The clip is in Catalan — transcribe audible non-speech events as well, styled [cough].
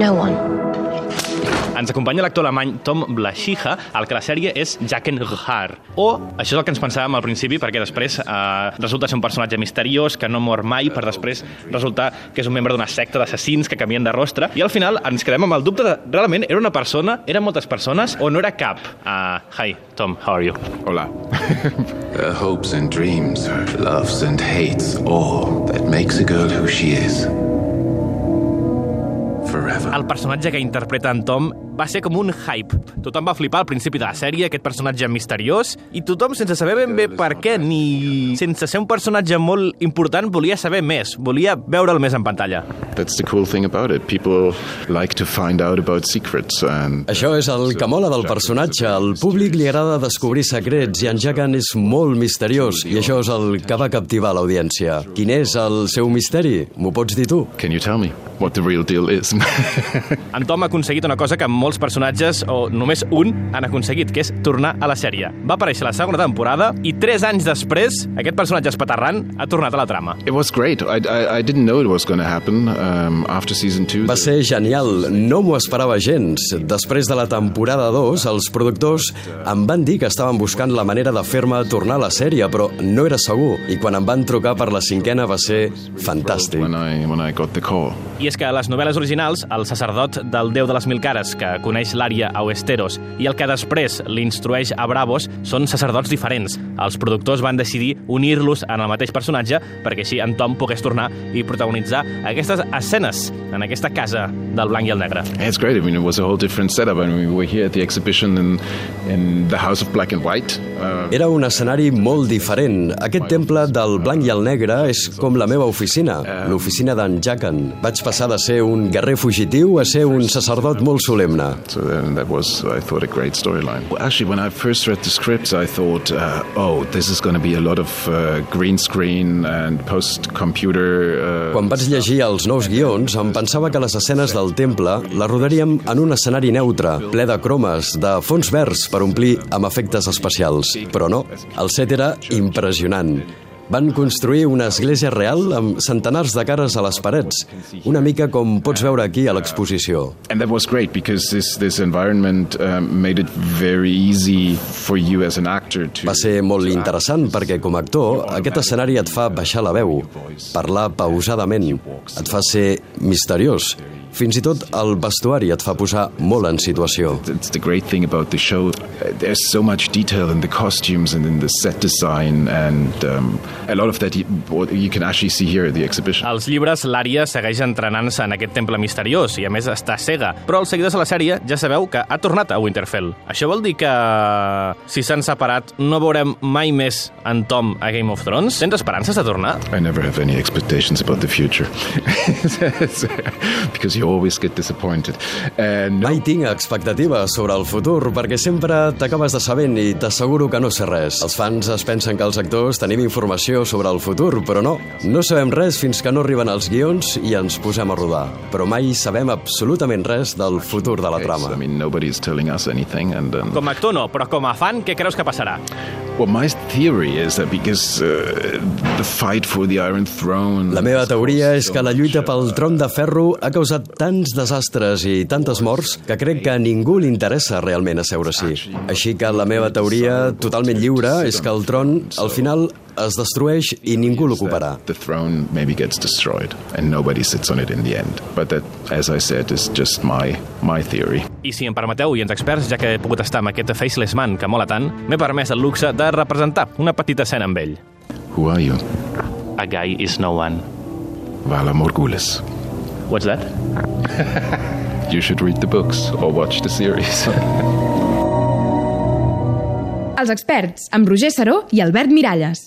No one. Ens acompanya l'actor alemany Tom Blaschiha, el que la sèrie és Jacken Ghar. O, això és el que ens pensàvem al principi, perquè després eh, resulta ser un personatge misteriós que no mor mai, per després resultar que és un membre d'una secta d'assassins que canvien de rostre, i al final ens quedem amb el dubte de, realment, era una persona, eren moltes persones, o no era cap? Uh, hi, Tom, how are you? Hola. [laughs] her hopes and dreams, her loves and hates, all that makes a girl who she is. El personatge que interpreta en Tom va ser com un hype. Tothom va flipar al principi de la sèrie, aquest personatge misteriós, i tothom, sense saber ben bé per què, ni sense ser un personatge molt important, volia saber més, volia veure'l més en pantalla. That's the cool thing about it. People like to find out about secrets and Això és el que mola del personatge. Al públic li agrada descobrir secrets i en Jagan és molt misteriós i això és el que va captivar l'audiència. Quin és el seu misteri? M'ho pots dir tu? Can you tell me what the real deal is? [laughs] En Tom ha aconseguit una cosa que molts personatges, o només un, han aconseguit, que és tornar a la sèrie. Va aparèixer a la segona temporada i tres anys després, aquest personatge espaterrant ha tornat a la trama. it was great. I, I, I didn't know it was going to happen um, after season two. Va ser genial, no m'ho esperava gens. Després de la temporada 2, els productors em van dir que estaven buscant la manera de fer-me tornar a la sèrie, però no era segur. I quan em van trucar per la cinquena va ser fantàstic. when I when I got the call. I és que a les novel·les originals, el sacerdot del déu de les mil cares, que coneix l'ària a Westeros, i el que després l'instrueix a Bravos, són sacerdots diferents. Els productors van decidir unir-los en el mateix personatge perquè així en Tom pogués tornar i protagonitzar aquestes escenes en aquesta casa del blanc i el negre. It's great. I mean, it was a whole different setup. I mean, we were here at the exhibition in in the House of Black and White. Uh, Era un escenari molt diferent. Aquest temple del blanc i el negre és com la meva oficina, l'oficina d'en Jacken. Vaig passar de ser un guerrer fugitiu a ser un sacerdot molt solemne. So then that was, I thought, a great storyline. Well, actually, when I first read the script, I thought, uh, oh, this is going to be a lot of uh, green screen and post-computer. Uh, Quan vaig llegir els nous guions, em pensava que les escenes del temple les rodaríem en un escenari neutre, ple de cromes, de fons verds per omplir amb efectes especials. Però no, el set era impressionant. Van construir una església real amb centenars de cares a les parets, una mica com pots veure aquí a l'exposició. And that was great because this, this environment um, made it very easy for you as an actor to. Va ser molt interessant perquè com a actor aquest escenari et fa baixar la veu, parlar pausadament, et fa ser misteriós. Fins i tot el vestuari et fa posar molt en situació. It's the great thing about the show. There's so much detail in the costumes and in the set design, and um, a lot of that you, you can actually see here at the exhibition. Als llibres, l'Ària segueix entrenant-se en aquest temple misteriós i, a més, està cega. Però els seguidors de la sèrie ja sabeu que ha tornat a Winterfell. Això vol dir que, si s'han separat, no veurem mai més en Tom a Game of Thrones? Tens esperances de tornar? I never have any expectations about the future [laughs] because you always get disappointed. And no, Mai tinc expectatives sobre el futur perquè sempre t'acabes de sabent i t'asseguro que no sé res. Els fans es pensen que els actors tenim informació sobre el futur, però no. No sabem res fins que no arriben els guions i ens posem a rodar. Però mai sabem absolutament res del futur de la I trama. mean, nobody's telling us anything, and um, Com a actor no, però com a fan, què creus que passarà? Well, my theory is that because uh, the fight for the Iron Throne. La meva teoria és que la lluita pel tron de ferro ha causat tants desastres i tantes morts que crec que a ningú li interessa realment asseure-s'hi. Així que la meva teoria, totalment lliure, és que el tron, al final, es destrueix i ningú l'ocuparà. The throne maybe gets destroyed, and nobody sits on it in the end. But that, as I said, is just my my theory. I si em permeteu, i ens experts, ja que he pogut estar amb aquest Faceless Man que mola tant, m'he permès el luxe de representar una petita escena amb ell. Who are you? A guy is no one. Vala Morgulis. What's that? [laughs] You should read the books or watch the series. [laughs] Els experts, amb Roger Saró i Albert Miralles.